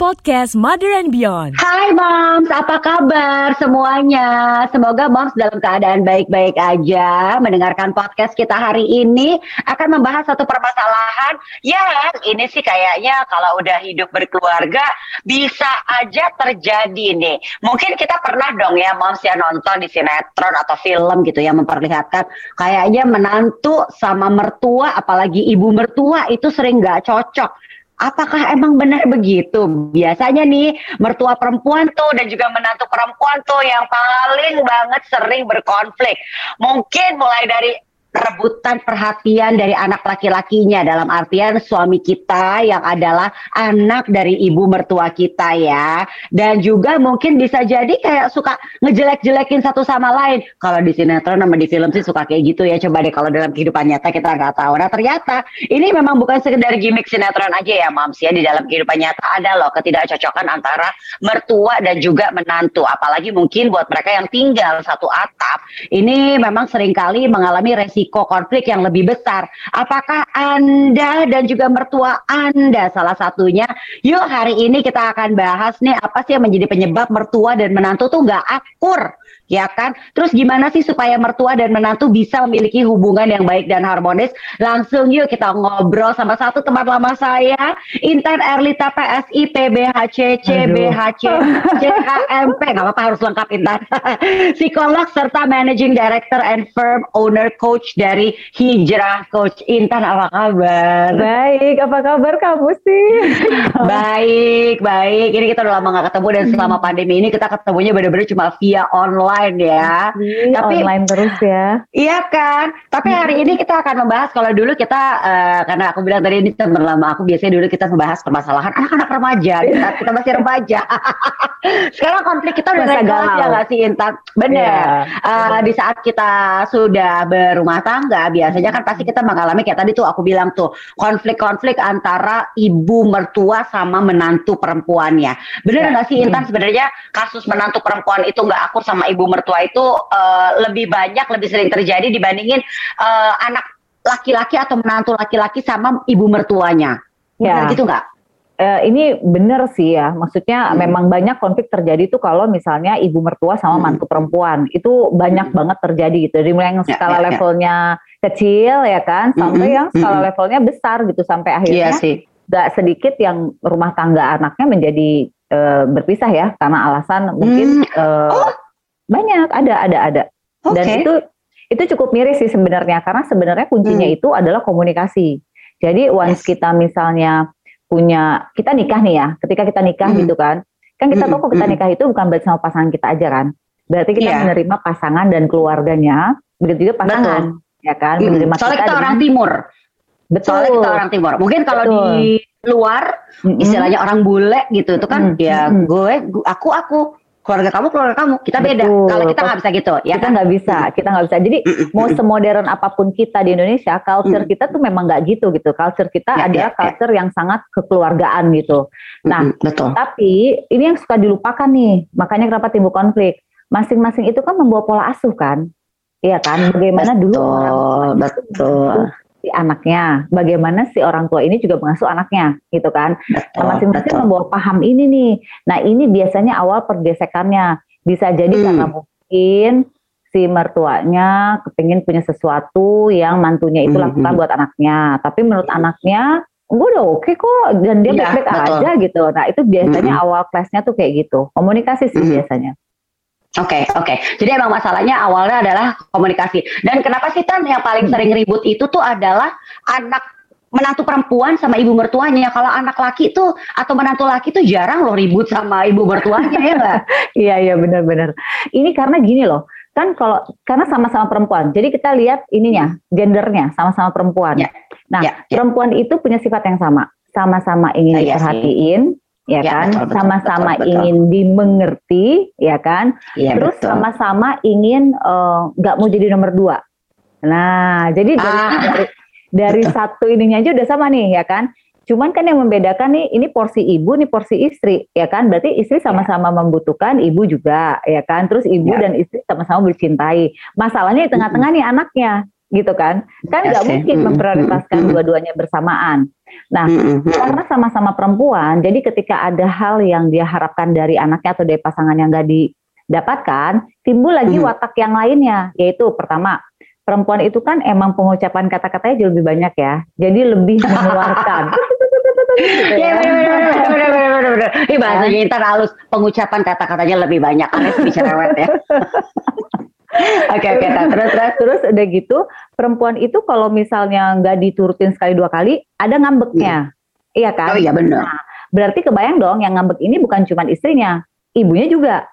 podcast Mother and Beyond. Hai Moms, apa kabar semuanya? Semoga Moms dalam keadaan baik-baik aja. Mendengarkan podcast kita hari ini akan membahas satu permasalahan yang ini sih kayaknya kalau udah hidup berkeluarga bisa aja terjadi nih. Mungkin kita pernah dong ya Moms ya nonton di sinetron atau film gitu yang memperlihatkan kayaknya menantu sama mertua apalagi ibu mertua itu sering nggak cocok Apakah emang benar begitu? Biasanya nih mertua perempuan tuh dan juga menantu perempuan tuh yang paling banget sering berkonflik. Mungkin mulai dari rebutan perhatian dari anak laki-lakinya. Dalam artian suami kita yang adalah anak dari ibu mertua kita ya. Dan juga mungkin bisa jadi kayak suka ngejelek-jelekin satu sama lain. Kalau di sinetron sama di film sih suka kayak gitu ya. Coba deh kalau dalam kehidupan nyata kita nggak tahu. Nah ternyata ini memang bukan sekedar gimmick sinetron aja ya mams ya. Di dalam kehidupan nyata ada loh ketidakcocokan antara mertua dan juga menantu. Apalagi mungkin buat mereka yang tinggal satu atap ini memang sering kali mengalami resiko risiko konflik yang lebih besar. Apakah Anda dan juga mertua Anda salah satunya? Yuk hari ini kita akan bahas nih apa sih yang menjadi penyebab mertua dan menantu tuh nggak akur ya kan? Terus gimana sih supaya mertua dan menantu bisa memiliki hubungan yang baik dan harmonis? Langsung yuk kita ngobrol sama satu teman lama saya, Intan Erlita PSI PBHC CBHC CHMP, nggak apa-apa harus lengkap Intan. Psikolog serta Managing Director and Firm Owner Coach dari Hijrah Coach. Intan apa kabar? Baik, apa kabar kamu sih? baik, baik. Ini kita udah lama gak ketemu dan selama pandemi ini kita ketemunya benar-benar cuma via online online ya. Iya, Tapi online terus ya. Iya kan. Tapi hari ini kita akan membahas kalau dulu kita uh, karena aku bilang tadi ini teman lama aku biasanya dulu kita membahas permasalahan anak-anak remaja di saat kita masih remaja. Sekarang konflik kita udah naik kelas ya nggak sih Intan? Bener. Yeah. Iya, uh, di saat kita sudah berumah tangga biasanya kan pasti kita mengalami kayak tadi tuh aku bilang tuh konflik-konflik antara ibu mertua sama menantu perempuannya. Bener iya. nggak yeah. sih Intan sebenarnya kasus menantu perempuan itu nggak akur sama ibu mertua itu uh, lebih banyak lebih sering terjadi dibandingin uh, anak laki-laki atau menantu laki-laki sama ibu mertuanya. Ya. gitu nggak? Uh, ini benar sih ya, maksudnya hmm. memang banyak konflik terjadi tuh kalau misalnya ibu mertua sama hmm. mantu perempuan itu banyak hmm. banget terjadi gitu. Dari mulai yang ya, skala ya, ya, levelnya kecil ya kan, sampai hmm. yang skala hmm. levelnya besar gitu sampai akhirnya iya sih. gak sedikit yang rumah tangga anaknya menjadi uh, berpisah ya karena alasan mungkin hmm. uh, oh banyak, ada, ada, ada. Okay. Dan itu itu cukup miris sih sebenarnya karena sebenarnya kuncinya hmm. itu adalah komunikasi. Jadi once yes. kita misalnya punya kita nikah nih ya, ketika kita nikah hmm. gitu kan, kan kita tahu kok kita hmm. nikah itu bukan berarti sama pasangan kita aja kan. Berarti kita yeah. menerima pasangan dan keluarganya, begitu juga pasangan, Betul. ya kan, menerima Soalnya kita, kita orang timur. Betul. Soalnya kita orang timur. Mungkin kalau Betul. di luar, istilahnya mm -hmm. orang bule gitu, itu kan mm -hmm. ya gue, aku, aku keluarga kamu keluarga kamu kita beda Betul. kalau kita nggak bisa gitu ya kita kan? nggak kan? bisa kita nggak bisa jadi mau semodern apa pun kita di Indonesia culture kita tuh memang nggak gitu gitu culture kita ya, adalah ya, ya. culture ya. yang sangat kekeluargaan gitu nah Betul. tapi ini yang suka dilupakan nih makanya kenapa timbul konflik masing-masing itu kan membawa pola asuh kan Iya kan, bagaimana betul, dulu orang betul si anaknya, bagaimana si orang tua ini juga mengasuh anaknya, gitu kan? Nah, masing-masing membawa paham ini nih. Nah, ini biasanya awal pergesekannya bisa jadi hmm. karena mungkin si mertuanya kepingin punya sesuatu yang mantunya itu hmm, lakukan hmm. buat anaknya, tapi menurut hmm. anaknya gue udah oke okay kok dan dia iya, baik-baik ya, aja gitu. Nah, itu biasanya hmm. awal kelasnya tuh kayak gitu. Komunikasi sih hmm. biasanya. Oke, okay, oke. Okay. Jadi emang masalahnya awalnya adalah komunikasi. Dan kenapa sih kan yang paling sering ribut itu tuh adalah anak menantu perempuan sama ibu mertuanya. Kalau anak laki tuh atau menantu laki tuh jarang loh ribut sama ibu mertuanya ya enggak? Iya, iya benar-benar. Ini karena gini loh. Kan kalau karena sama-sama perempuan. Jadi kita lihat ininya, gendernya sama-sama perempuan. Ya, nah, ya, ya. perempuan itu punya sifat yang sama. Sama-sama ingin nah, diperhatiin, ya, ya kan? sama-sama ingin dimengerti ya kan? Ya, terus sama-sama ingin eh, nggak uh, mau jadi nomor dua. Nah jadi dari ah. dari, dari satu ininya aja udah sama nih ya kan? Cuman kan yang membedakan nih ini porsi ibu nih porsi istri ya kan? Berarti istri ya. sama-sama ya. membutuhkan ibu juga ya kan? Terus ibu ya. dan istri sama-sama bercintai masalahnya di tengah-tengah nih anaknya gitu kan? Kan nggak mungkin memprioritaskan dua-duanya bersamaan. Nah karena sama-sama perempuan jadi ketika ada hal yang dia harapkan dari anaknya atau dari pasangan yang nggak didapatkan timbul lagi watak yang lainnya yaitu pertama perempuan itu kan emang pengucapan kata-katanya jauh lebih banyak ya jadi lebih mengeluarkan. Iya benar benar benar benar benar. Ini bahasanya ntar halus pengucapan kata-katanya lebih banyak. Anies bicara ya. Oke oke terus terus terus udah gitu perempuan itu kalau misalnya nggak diturutin sekali dua kali ada ngambeknya, hmm. iya kan? Oh iya benar. Nah, berarti kebayang dong yang ngambek ini bukan cuma istrinya, ibunya juga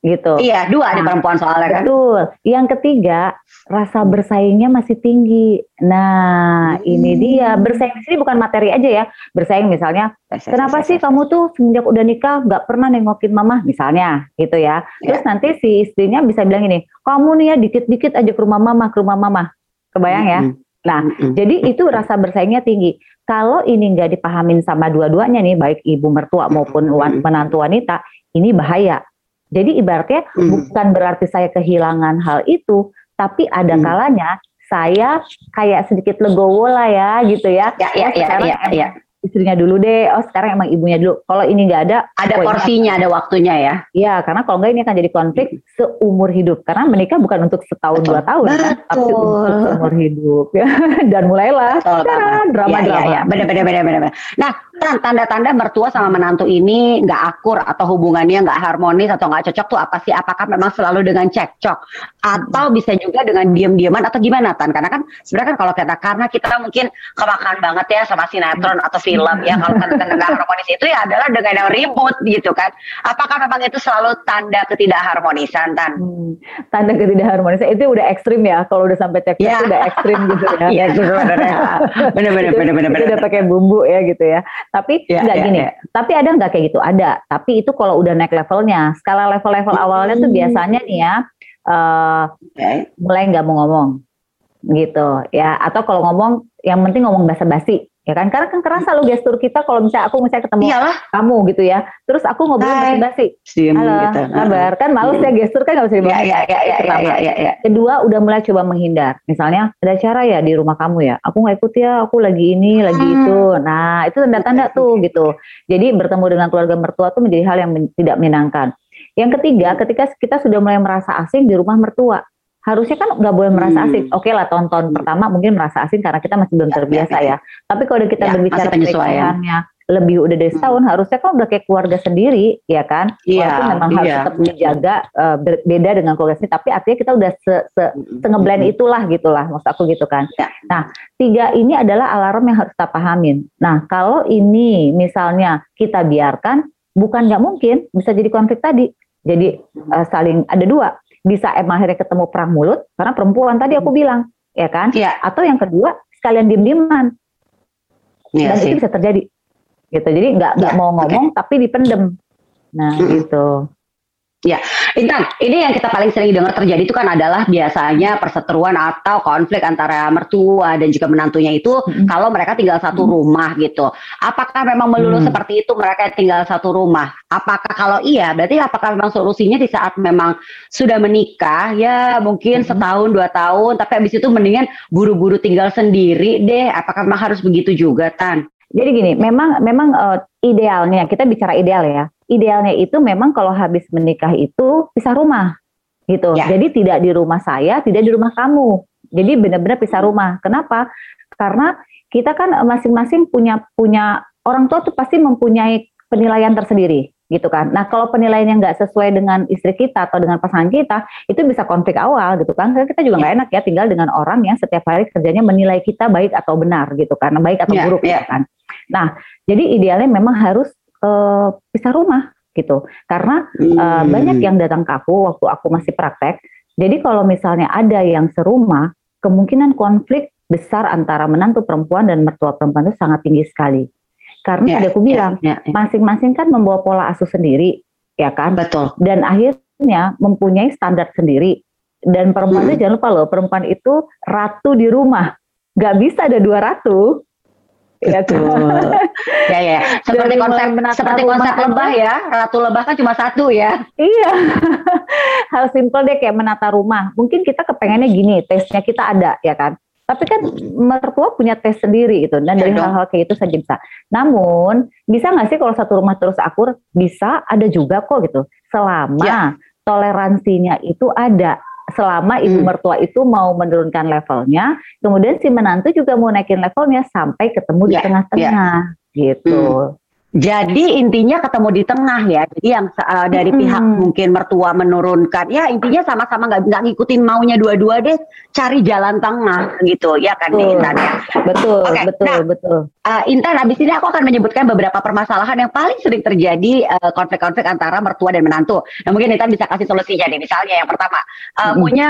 gitu. Iya, dua nah, perempuan soalnya kan. Betul. Yang ketiga, rasa bersaingnya masih tinggi. Nah, hmm. ini dia. Bersaing di sini bukan materi aja ya. Bersaing misalnya, kenapa sih kamu tuh semenjak udah nikah nggak pernah nengokin mama misalnya, gitu ya. Terus ya. nanti si istrinya bisa bilang ini, kamu nih ya dikit-dikit aja ke rumah mama, ke rumah mama. Kebayang ya? Nah, jadi itu rasa bersaingnya tinggi. Kalau ini nggak dipahamin sama dua-duanya nih, baik ibu mertua maupun menantu wanita, ini bahaya jadi ibaratnya hmm. bukan berarti saya kehilangan hal itu, tapi ada hmm. kalanya saya kayak sedikit legowo lah ya gitu ya. Ya, ya, ya, ya, ya istrinya dulu deh. Oh sekarang emang ibunya dulu. Kalau ini nggak ada, ada porsinya, ada waktunya ya. Iya, karena kalau nggak ini akan jadi konflik seumur hidup. Karena menikah bukan untuk setahun Betul. dua tahun Betul. kan, tapi untuk seumur hidup ya. Dan mulailah drama-drama. Ya, ya, ya. Benar, benar, benar, benar. Nah, tanda-tanda mertua sama menantu ini nggak akur atau hubungannya nggak harmonis atau nggak cocok tuh apa sih? Apakah memang selalu dengan cekcok atau bisa juga dengan diam-diaman atau gimana tan? Karena kan sebenarnya kan kalau kita karena kita mungkin kemakan banget ya sama sinetron atau film ya kalau tanda-tanda nggak harmonis itu ya adalah dengan yang ribut gitu kan. Apakah memang itu selalu tanda ketidakharmonisan tan? Hmm, tanda ketidakharmonisan itu udah ekstrim ya. Kalau udah sampai cekcok ya. udah ekstrim gitu ya. Iya sebenarnya. Benar-benar benar-benar. Udah pakai bumbu ya gitu ya. Tapi ya, nggak ya, gini. Ya. Tapi ada nggak kayak gitu? Ada. Tapi itu kalau udah naik levelnya. Skala level-level hmm. awalnya tuh biasanya nih ya. Uh, okay. mulai nggak mau ngomong gitu ya atau kalau ngomong yang penting ngomong basa-basi ya kan? Karena kan kerasa lo gestur kita kalau misalnya aku misalnya ketemu Iyalah. kamu gitu ya. Terus aku ngobrol basa-basi. Halo gitu. kabar? Kan males ya gestur kan nggak bisa dibawa ya, ya, ya, ya, ya, ya, ya. kedua udah mulai coba menghindar. Misalnya ada cara ya di rumah kamu ya? Aku nggak ikut ya aku lagi ini lagi hmm. itu. Nah itu tanda-tanda tuh gitu. Jadi bertemu dengan keluarga mertua tuh menjadi hal yang men tidak menyenangkan. Yang ketiga ketika kita sudah mulai merasa asing di rumah mertua harusnya kan nggak boleh merasa hmm. asing. Oke okay lah tahun-tahun pertama mungkin merasa asing karena kita masih belum ya, terbiasa ya. ya. Tapi kalau kita ya, berbicara pernikahannya lebih udah dari hmm. setahun, hmm. harusnya kan udah kayak keluarga sendiri, ya kan? Iya. Walaupun memang iya. harus tetap menjaga uh, beda dengan keluarga sendiri, tapi artinya kita udah se, se, se ngeblend itulah gitulah, maksud aku gitu kan. Ya. Nah, tiga ini adalah alarm yang harus kita pahamin. Nah, kalau ini misalnya kita biarkan, bukan nggak mungkin bisa jadi konflik tadi. Jadi uh, saling ada dua bisa emang akhirnya ketemu perang mulut karena perempuan tadi aku bilang ya kan ya. atau yang kedua sekalian diem dieman ya, dan sih. itu bisa terjadi gitu jadi nggak nggak ya, mau ngomong okay. tapi dipendem nah mm -hmm. gitu Ya, Intan, ini yang kita paling sering dengar terjadi itu kan adalah biasanya perseteruan atau konflik antara mertua dan juga menantunya itu hmm. kalau mereka tinggal satu hmm. rumah gitu. Apakah memang melulu hmm. seperti itu mereka tinggal satu rumah? Apakah kalau iya, berarti apakah memang solusinya di saat memang sudah menikah ya mungkin hmm. setahun dua tahun, tapi habis itu mendingan buru-buru tinggal sendiri deh. Apakah memang harus begitu juga, Tan? Jadi gini, memang memang uh, idealnya kita bicara ideal ya idealnya itu memang kalau habis menikah itu pisah rumah gitu. Ya. Jadi tidak di rumah saya, tidak di rumah kamu. Jadi benar-benar pisah rumah. Kenapa? Karena kita kan masing-masing punya punya orang tua tuh pasti mempunyai penilaian tersendiri gitu kan. Nah kalau penilaiannya nggak sesuai dengan istri kita atau dengan pasangan kita, itu bisa konflik awal gitu kan. Karena kita juga nggak ya. enak ya tinggal dengan orang yang setiap hari kerjanya menilai kita baik atau benar gitu kan, baik atau ya, buruk ya. gitu kan. Nah jadi idealnya memang harus uh, pisah rumah gitu. Karena hmm. uh, banyak yang datang ke aku waktu aku masih praktek. Jadi kalau misalnya ada yang serumah, kemungkinan konflik besar antara menantu perempuan dan mertua perempuan itu sangat tinggi sekali. Karena yeah, tadi aku ya, bilang, yeah, yeah, masing-masing kan membawa pola asuh sendiri, ya kan? Betul. Dan akhirnya mempunyai standar sendiri. Dan perempuan hmm. itu jangan lupa loh, perempuan itu ratu di rumah. Gak bisa ada dua ratu. Iya tuh. ya ya. Seperti Dari konsep seperti konsep lebah ya. Ratu lebah kan cuma satu ya. Iya. Hal simpel deh kayak menata rumah. Mungkin kita kepengennya gini, tesnya kita ada ya kan. Tapi kan mertua punya tes sendiri gitu dan dari hal-hal kayak itu saja bisa. Namun bisa nggak sih kalau satu rumah terus akur? Bisa, ada juga kok gitu. Selama ya. toleransinya itu ada selama ibu hmm. mertua itu mau menurunkan levelnya, kemudian si menantu juga mau naikin levelnya sampai ketemu di ya, tengah-tengah ya. gitu. Hmm. Jadi intinya ketemu di tengah ya. Jadi yang uh, dari hmm. pihak mungkin mertua menurunkan, ya intinya sama-sama nggak nggak ngikutin maunya dua-dua deh, cari jalan tengah gitu ya kan betul. Intan ya. Betul, okay. betul, nah, betul. Uh, Intan, habis ini aku akan menyebutkan beberapa permasalahan yang paling sering terjadi konflik konflik-konflik antara mertua dan menantu. Nah mungkin Intan bisa kasih solusinya nih. Misalnya yang pertama, uh, hmm. punya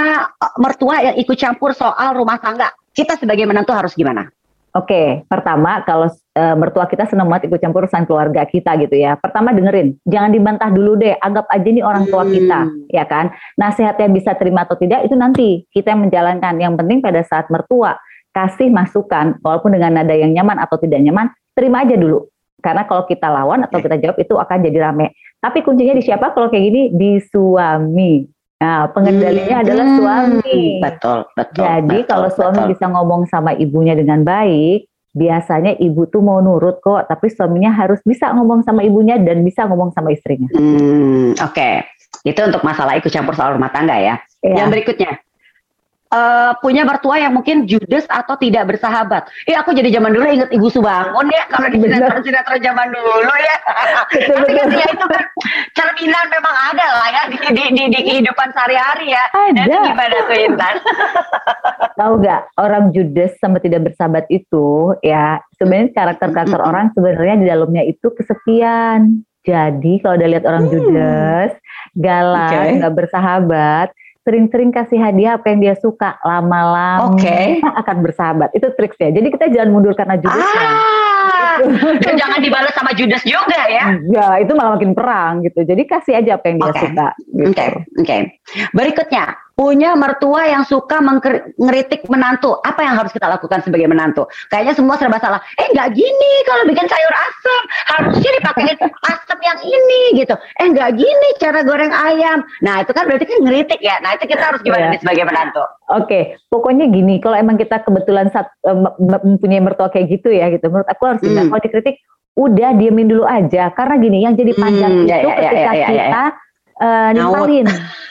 mertua yang ikut campur soal rumah tangga. Kita sebagai menantu harus gimana? Oke, pertama kalau e, mertua kita senang banget ikut campur urusan keluarga kita gitu ya. Pertama dengerin, jangan dibantah dulu deh, anggap aja nih orang tua kita, hmm. ya kan. Nasihatnya bisa terima atau tidak itu nanti kita yang menjalankan. Yang penting pada saat mertua kasih masukan, walaupun dengan nada yang nyaman atau tidak nyaman, terima aja dulu. Karena kalau kita lawan atau kita jawab itu akan jadi rame. Tapi kuncinya di siapa kalau kayak gini? Di suami. Nah, pengendalinya hmm, adalah suami. Betul, betul. Jadi betul, kalau suami betul. bisa ngomong sama ibunya dengan baik, biasanya ibu tuh mau nurut kok, tapi suaminya harus bisa ngomong sama ibunya dan bisa ngomong sama istrinya. Hmm, oke. Okay. Itu untuk masalah ikut campur soal rumah tangga ya. ya. Yang berikutnya, uh, punya mertua yang mungkin judes atau tidak bersahabat. Eh aku jadi zaman dulu inget Ibu Subangun ya kalau di sinetron-sinetron zaman dulu ya. Tapi kan ya itu kan cerminan memang ada lah ya di, di, di, di kehidupan sehari-hari ya. Ada. Nah, gimana tuh Intan? Tahu nggak orang judes sama tidak bersahabat itu ya sebenarnya karakter-karakter orang sebenarnya di dalamnya itu kesepian. Jadi kalau udah lihat orang hmm. judes, galak, nggak okay. bersahabat, sering-sering kasih hadiah apa yang dia suka lama-lama okay. akan bersahabat itu triksnya jadi kita jangan mundur karena judesnya ah, gitu. jangan dibalas sama judes juga ya ya itu malah makin perang gitu jadi kasih aja apa yang dia okay. suka gitu. oke okay. oke okay. berikutnya punya mertua yang suka mengkritik menantu. Apa yang harus kita lakukan sebagai menantu? Kayaknya semua serba salah. Eh nggak gini kalau bikin sayur asam harusnya dipakai asam yang ini gitu. Eh nggak gini cara goreng ayam. Nah itu kan berarti kan ngeritik ya. Nah itu kita harus gimana yeah. sebagai menantu? Oke, okay. pokoknya gini. Kalau emang kita kebetulan saat, um, mempunyai mertua kayak gitu ya gitu. Menurut aku harus hmm. kalau dikritik udah diemin dulu aja. Karena gini yang jadi panjang hmm, itu ya, ya, ketika ya, ya, ya, kita uh, nimpalin.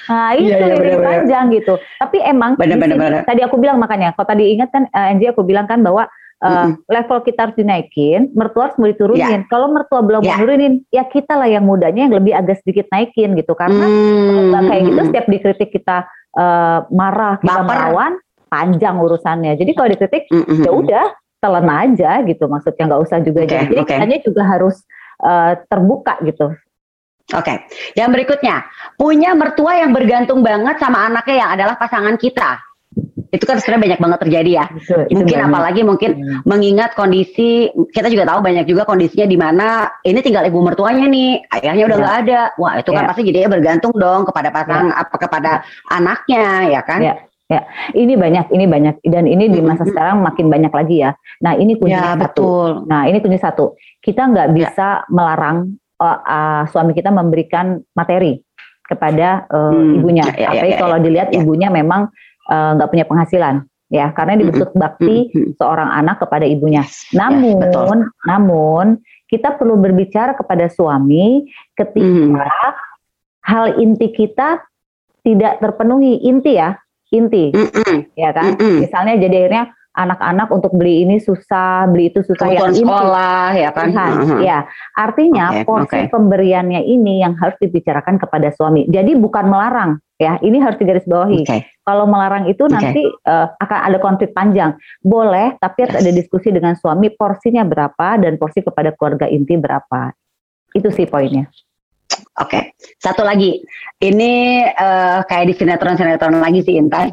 Nah itu iya, iya, jadi panjang gitu. Tapi emang bener, bener, bener. tadi aku bilang makanya, kalau tadi ingat kan uh, Angie aku bilang kan bahwa uh, mm-hmm. level kita harus dinaikin, mertua harus mau diturunin. Yeah. Kalau mertua belum yeah. mau nurunin, ya kita lah yang mudanya yang lebih agak sedikit naikin gitu. Karena mm. kalau kayak gitu setiap dikritik kita uh, marah, kita Baper. melawan, panjang urusannya. Jadi kalau dikritik, mm-hmm. ya udah telan aja gitu. Maksudnya nggak usah juga. Okay, jadi okay. kitanya juga harus uh, terbuka gitu Oke, okay. yang berikutnya punya mertua yang bergantung banget sama anaknya yang adalah pasangan kita. Itu kan sebenarnya banyak banget terjadi ya. Itu, itu mungkin banyak. apalagi mungkin hmm. mengingat kondisi kita juga tahu banyak juga kondisinya di mana ini tinggal ibu mertuanya nih, ayahnya udah ya. nggak ya. ada. Wah itu kan ya. pasti jadinya bergantung dong kepada pasangan ya. apa kepada ya. anaknya ya kan? Ya. Ya, ini banyak, ini banyak, dan ini di masa sekarang makin banyak lagi ya. Nah, ini kunci ya, satu. Betul. Nah, ini kunci satu. Kita nggak ya. bisa ya. melarang uh, uh, suami kita memberikan materi kepada uh, hmm, ibunya. Ya, ya, ya, kalau ya, dilihat ya. ibunya memang nggak uh, punya penghasilan, ya karena hmm, dituntut hmm, bakti hmm, hmm, seorang anak kepada ibunya. Namun, ya, namun kita perlu berbicara kepada suami ketika hmm. hal inti kita tidak terpenuhi inti ya, inti, hmm. ya kan? Hmm. Misalnya jadi akhirnya anak-anak untuk beli ini susah, beli itu susah Kebutuhan yang sekolah ini, ya kan. Ya, artinya okay, porsi okay. pemberiannya ini yang harus dibicarakan kepada suami. Jadi bukan melarang ya, ini harus digarisbawahi. Okay. Kalau melarang itu okay. nanti uh, akan ada konflik panjang. Boleh, tapi yes. ada diskusi dengan suami porsinya berapa dan porsi kepada keluarga inti berapa. Itu sih poinnya. Oke, okay. satu lagi. Ini uh, kayak di sinetron-sinetron lagi sih Intan.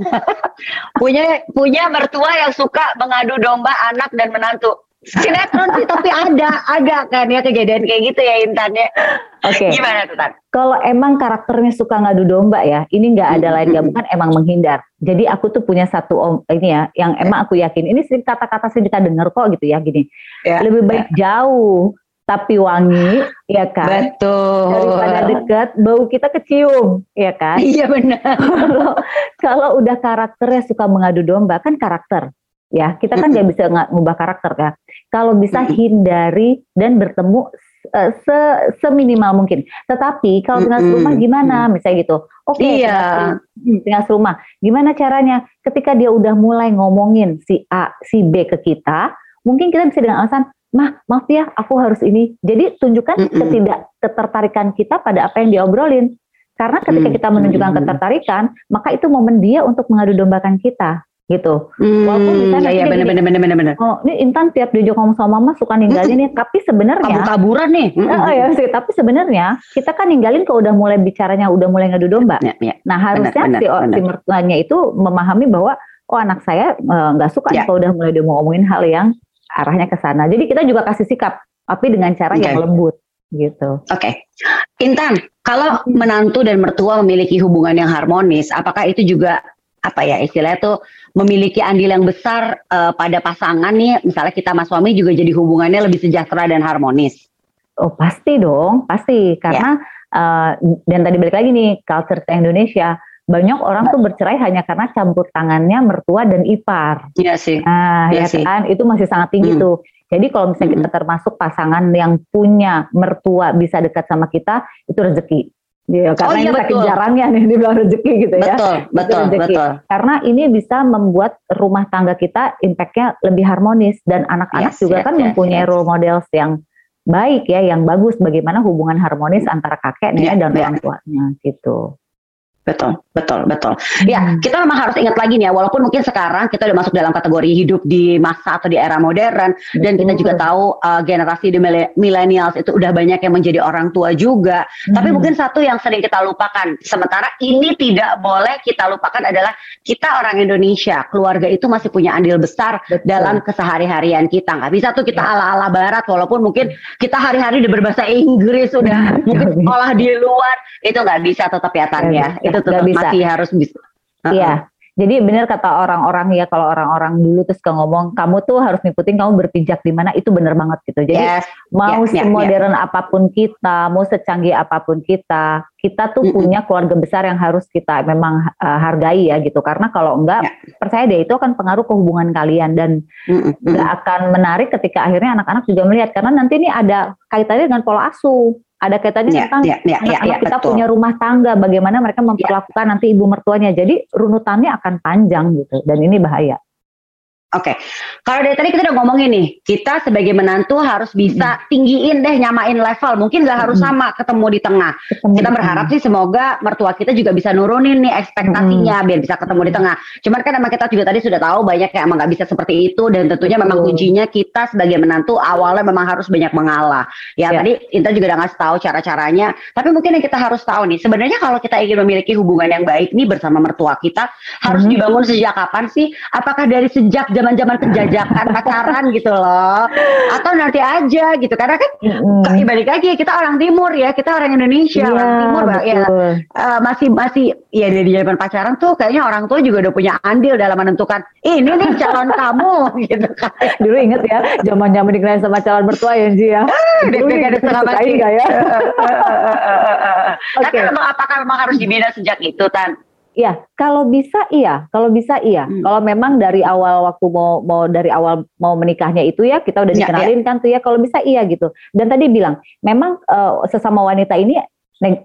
punya punya mertua yang suka mengadu domba anak dan menantu. Sinetron sih tapi ada, ada kan ya kejadian kayak gitu ya Intan ya. Oke. Okay. Gimana tuh Tan? Kalau emang karakternya suka ngadu domba ya, ini nggak ada lain gak bukan emang menghindar. Jadi aku tuh punya satu om ini ya, yang emang aku yakin ini sering kata-kata sih kita dengar kok gitu ya gini. Yeah. Lebih baik yeah. jauh tapi wangi, ya kan? Betul. Daripada dekat, bau kita kecium, ya kan? Iya benar. kalau, kalau udah karakternya suka mengadu domba, kan karakter. ya kita kan nggak bisa ngubah karakter ya. Kalau bisa hindari dan bertemu uh, se seminimal mungkin. Tetapi kalau tinggal di rumah gimana? Misalnya gitu. Oke, okay, iya. tinggal di rumah. Gimana caranya? Ketika dia udah mulai ngomongin si A, si B ke kita, mungkin kita bisa dengan alasan, mah maaf ya, aku harus ini. Jadi tunjukkan mm -mm. ketidak ketertarikan kita pada apa yang diobrolin. Karena ketika kita menunjukkan ketertarikan, maka itu momen dia untuk mengadu dombakan kita gitu. Hmm, Walaupun misalnya iya, bener, bener, bener, bener, bener. Oh, ini Intan tiap diajak ngomong sama mama suka ninggalin nih, tapi sebenarnya kabur-kaburan nih. Oh ya, sih, tapi sebenarnya kita kan ninggalin kalau udah mulai bicaranya udah mulai ngadu domba. Ya, ya. Nah, harusnya bener, si, bener. si mertuanya itu memahami bahwa oh anak saya eh, nggak uh, suka ya. kalau udah mulai dia mau ngomongin hal yang arahnya ke sana. Jadi kita juga kasih sikap, tapi dengan cara okay. yang lembut gitu. Oke, okay. Intan, kalau menantu dan mertua memiliki hubungan yang harmonis, apakah itu juga apa ya istilahnya tuh memiliki andil yang besar uh, pada pasangan nih, misalnya kita mas suami juga jadi hubungannya lebih sejahtera dan harmonis. Oh pasti dong, pasti karena yeah. Ya. uh, dan tadi balik lagi nih culture Indonesia banyak orang tuh bercerai hanya karena campur tangannya mertua dan ipar. Iya sih. Nah, ya, ya sih. kan itu masih sangat tinggi hmm. tuh. Jadi kalau misalnya hmm. kita termasuk pasangan yang punya mertua bisa dekat sama kita, itu rezeki. Ya, karena oh, iya, ini saking jarangnya nih dibilang rezeki gitu ya. Betul, betul, rezeki. betul. Karena ini bisa membuat rumah tangga kita impactnya lebih harmonis dan anak-anak yes, juga yes, kan yes, mempunyai yes. role models yang baik ya, yang bagus bagaimana hubungan harmonis antara kakek yeah, dan yeah. orang tuanya gitu. Betul, betul, betul. Ya, hmm. Ya, kita memang harus ingat lagi nih ya, walaupun mungkin sekarang kita udah masuk dalam kategori hidup di masa atau di era modern, betul. dan kita juga tahu uh, generasi di millennials itu udah banyak yang menjadi orang tua juga. Hmm. Tapi mungkin satu yang sering kita lupakan, sementara ini tidak boleh kita lupakan adalah kita orang Indonesia, keluarga itu masih punya andil besar betul. dalam kesehari-harian kita. Nggak bisa tuh kita ya. ala-ala Barat, walaupun mungkin kita hari-hari udah berbahasa Inggris, sudah mungkin sekolah di luar, itu nggak bisa tetap ya Tania. Ya, itu tetap bisa. masih harus bisa. Iya. Uh -uh. Jadi benar kata orang-orang ya kalau orang-orang dulu terus ke ngomong kamu tuh harus ngikutin kamu berpijak di mana itu benar banget gitu. Jadi yes. mau yes, semodern yes. apa pun kita, mau secanggih apa pun kita, kita tuh mm -hmm. punya keluarga besar yang harus kita memang uh, hargai ya gitu. Karena kalau enggak yeah. percaya deh itu akan pengaruh ke hubungan kalian dan mm -hmm. akan menarik ketika akhirnya anak-anak juga melihat karena nanti ini ada kaitannya dengan pola asuh ada kaitannya ya, tentang ya, ya, ya, ya, kita betul. punya rumah tangga, bagaimana mereka memperlakukan ya. nanti ibu mertuanya. Jadi runutannya akan panjang gitu, dan ini bahaya. Oke, okay. kalau dari tadi kita udah ngomongin nih, kita sebagai menantu harus bisa hmm. tinggiin deh, nyamain level. Mungkin nggak harus sama ketemu di tengah. Ketemu kita berharap sih semoga mertua kita juga bisa nurunin nih ekspektasinya hmm. biar bisa ketemu di tengah. Cuman kan emang kita juga tadi sudah tahu banyak yang emang nggak bisa seperti itu dan tentunya memang kuncinya kita sebagai menantu awalnya memang harus banyak mengalah. Ya, ya. tadi Intan juga udah ngasih tahu cara-caranya. Tapi mungkin yang kita harus tahu nih, sebenarnya kalau kita ingin memiliki hubungan yang baik nih bersama mertua kita harus hmm. dibangun sejak kapan sih? Apakah dari sejak zaman-zaman penjajakan pacaran gitu loh. Atau nanti aja gitu. Karena kan mm. balik lagi kita orang timur ya. Kita orang Indonesia yeah, orang timur ya uh, masih masih ya dari zaman pacaran tuh kayaknya orang tua juga udah punya andil dalam menentukan ini nih calon kamu gitu kan. Dulu inget ya zaman zaman dikenal sama calon mertua ya Ji ya. Dulu ada setengah mati ya? Oke. Tapi apakah memang harus dibina sejak itu Tan? Ya, kalau bisa iya, kalau bisa iya. Hmm. Kalau memang dari awal waktu mau mau dari awal mau menikahnya itu ya kita udah ya, dikenalin ya, ya. kan tuh ya. Kalau bisa iya gitu. Dan tadi bilang memang uh, sesama wanita ini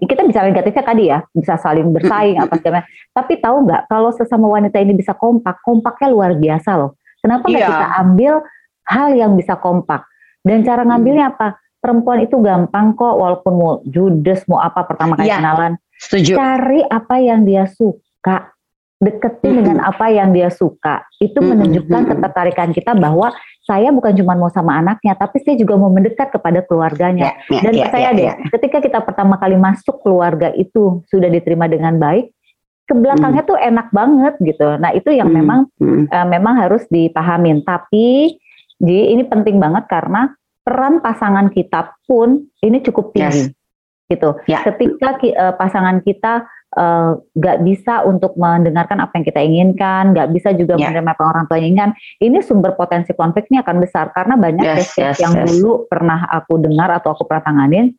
kita bisa negatifnya tadi ya, bisa saling bersaing apa segala. Tapi tahu nggak kalau sesama wanita ini bisa kompak, kompaknya luar biasa loh. Kenapa nggak iya. kita ambil hal yang bisa kompak? Dan cara ngambilnya apa? Perempuan itu gampang kok, walaupun mau judes, mau apa pertama kali ya. kenalan Setuju. Cari apa yang dia suka, deketin mm -hmm. dengan apa yang dia suka. Itu mm -hmm. menunjukkan ketertarikan kita bahwa saya bukan cuma mau sama anaknya, tapi saya juga mau mendekat kepada keluarganya. Yeah, yeah, Dan yeah, percaya yeah, deh, yeah. ketika kita pertama kali masuk keluarga itu sudah diterima dengan baik, ke belakangnya mm. tuh enak banget gitu. Nah itu yang mm. memang mm. Uh, memang harus dipahamin. Tapi di ini penting banget karena peran pasangan kita pun ini cukup tinggi. Yes gitu. Ya. Ketika uh, pasangan kita uh, bisa untuk mendengarkan apa yang kita inginkan, nggak bisa juga ya. menerima apa orang tuanya inginkan, ini sumber potensi konfliknya akan besar karena banyak yes, yes, yang yes. dulu pernah aku dengar atau aku pernah tanganin,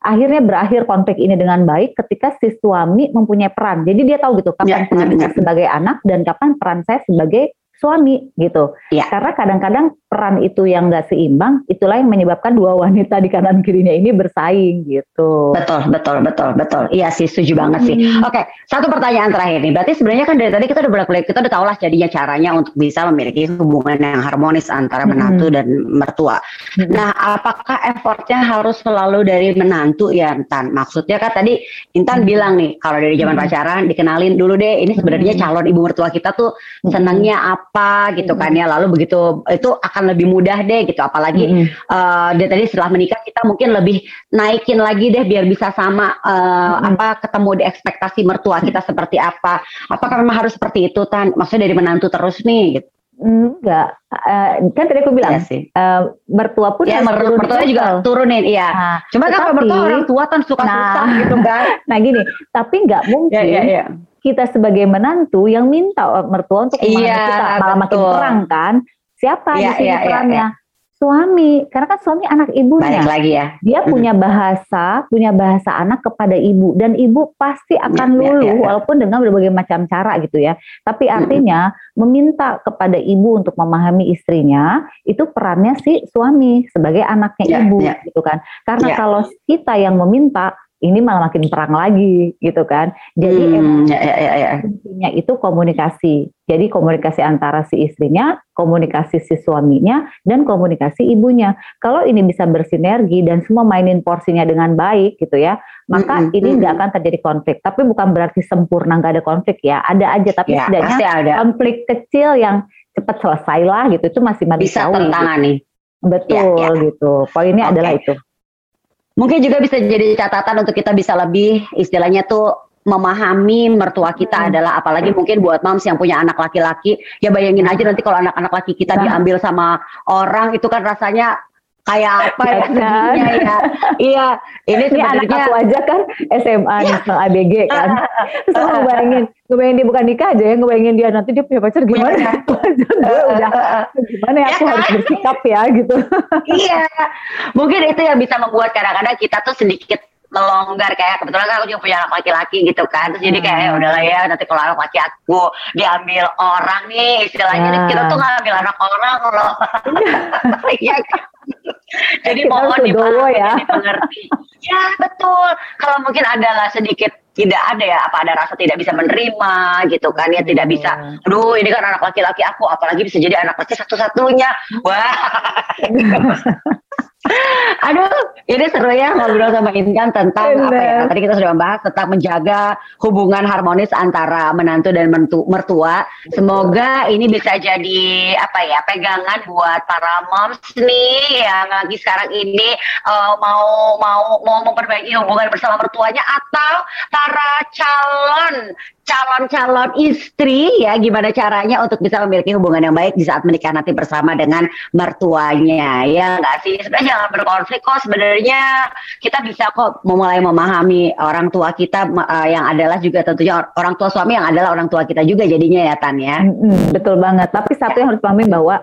akhirnya berakhir konflik ini dengan baik ketika si suami mempunyai peran. Jadi dia tahu gitu kapan ya, peran ya, ya. sebagai anak dan kapan peran saya sebagai suami gitu. Ya. Karena kadang-kadang peran itu yang nggak seimbang, itulah yang menyebabkan dua wanita di kanan kirinya ini bersaing gitu. Betul, betul, betul, betul. Iya sih, setuju banget sih. Hmm. Oke, satu pertanyaan terakhir nih. Berarti sebenarnya kan dari tadi kita udah bolak kita udah tahu lah jadinya caranya untuk bisa memiliki hubungan yang harmonis antara hmm. menantu dan mertua. Hmm. Nah, apakah effortnya harus selalu dari menantu ya, Intan? Maksudnya kan tadi Intan hmm. bilang nih, kalau dari zaman hmm. pacaran dikenalin dulu deh, ini sebenarnya hmm. calon ibu mertua kita tuh senangnya apa apa gitu kan ya lalu begitu itu akan lebih mudah deh gitu. Apalagi mm -hmm. uh, dia tadi setelah menikah kita mungkin lebih naikin lagi deh biar bisa sama uh, mm -hmm. apa ketemu di ekspektasi mertua kita seperti apa. Apakah memang harus seperti itu tan? Maksudnya dari menantu terus nih gitu. Enggak, uh, kan tadi aku bilang ya Uh, mertua pun ya, mer mertua juga. turunin, iya. Nah, Cuma kan kalau mertua orang tua kan suka nah, susah gitu kan. Nah gini, tapi nggak mungkin ya, ya, ya kita sebagai menantu yang minta mertua untuk memahami iya, kita malah makin perang kan siapa iya, di sini iya, iya perannya iya, iya. suami karena kan suami anak ibunya Balik lagi ya dia punya bahasa punya bahasa anak kepada ibu dan ibu pasti akan iya, luluh iya, iya. walaupun dengan berbagai macam cara gitu ya tapi artinya meminta kepada ibu untuk memahami istrinya itu perannya si suami sebagai anaknya iya, ibu iya. gitu kan karena iya. kalau kita yang meminta ini malah makin perang lagi gitu kan. Jadi hmm, emang ya, ya, ya, ya. intinya itu komunikasi. Jadi komunikasi antara si istrinya, komunikasi si suaminya, dan komunikasi ibunya. Kalau ini bisa bersinergi dan semua mainin porsinya dengan baik gitu ya, maka hmm, ini nggak hmm. akan terjadi konflik. Tapi bukan berarti sempurna nggak ada konflik ya. Ada aja, tapi ya, setidaknya ada. konflik kecil yang cepat selesai lah gitu. Itu masih bisa tertangani. Gitu. Betul ya, ya. gitu. Poinnya okay. adalah itu. Mungkin juga bisa jadi catatan untuk kita bisa lebih istilahnya tuh memahami mertua kita hmm. adalah apalagi mungkin buat moms yang punya anak laki-laki ya bayangin aja nanti kalau anak-anak laki kita nah. diambil sama orang itu kan rasanya kayak apa ya sedihnya ya. Iya, ini sebenarnya anak aku aja kan SMA nih iya. ABG kan. Terus aku ngebayangin, ngebayangin dia bukan nikah aja ya, ngebayangin dia nanti dia punya pacar gimana? Ya? gue udah gimana ya aku harus bersikap ya gitu. iya. Mungkin itu yang bisa membuat kadang-kadang kita tuh sedikit melonggar kayak kebetulan kan aku juga punya anak laki-laki gitu kan terus jadi kayak ya udahlah ya nanti kalau anak laki aku diambil orang nih istilahnya ya. kita tuh ngambil anak orang loh iya kan? Jadi Kita mohon dipahami ya. dimengerti. Ya betul. Kalau mungkin adalah sedikit tidak ada ya apa ada rasa tidak bisa menerima gitu kan ya tidak bisa aduh ini kan anak laki-laki aku apalagi bisa jadi anak laki satu-satunya wah Aduh, ini seru ya ngobrol sama Intan tentang Bener. apa ya? Tadi kita sudah membahas tentang menjaga hubungan harmonis antara menantu dan mentu, mertua. Semoga ini bisa jadi apa ya pegangan buat para moms nih yang lagi sekarang ini uh, mau mau mau memperbaiki hubungan bersama mertuanya atau para calon calon-calon istri ya gimana caranya untuk bisa memiliki hubungan yang baik di saat menikah nanti bersama dengan mertuanya ya nggak sih? Sebenarnya jangan berkonflik kok. Sebenarnya kita bisa kok memulai memahami orang tua kita uh, yang adalah juga tentunya orang tua suami yang adalah orang tua kita juga jadinya ya Tan ya. Mm-hmm, betul banget. Tapi satu yang harus pahami bahwa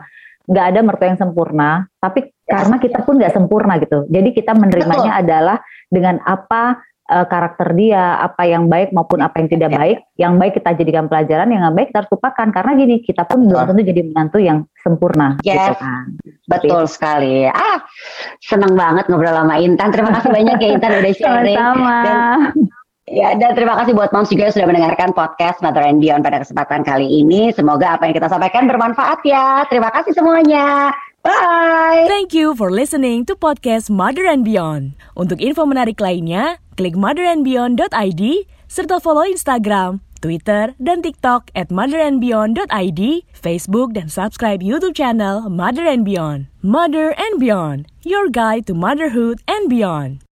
nggak ada mertua yang sempurna tapi karena kita pun nggak sempurna gitu. Jadi kita menerimanya betul. adalah dengan apa uh, karakter dia, apa yang baik maupun apa yang tidak ya. baik. Yang baik kita jadikan pelajaran, yang nggak baik kita harus lupakan karena gini kita pun belum tentu jadi menantu yang sempurna. Yes, gitu kan. betul Tapi, sekali. Ah, senang banget ngobrol sama Intan. Terima kasih banyak ya Intan udah sharing. Sama-sama. Ya, dan terima kasih buat moms juga yang sudah mendengarkan podcast Mother and Beyond pada kesempatan kali ini. Semoga apa yang kita sampaikan bermanfaat ya. Terima kasih semuanya. Bye. Thank you for listening to podcast Mother and Beyond. Untuk info menarik lainnya, klik motherandbeyond.id serta follow Instagram, Twitter, dan TikTok at motherandbeyond.id, Facebook, dan subscribe YouTube channel Mother and Beyond. Mother and Beyond, your guide to motherhood and beyond.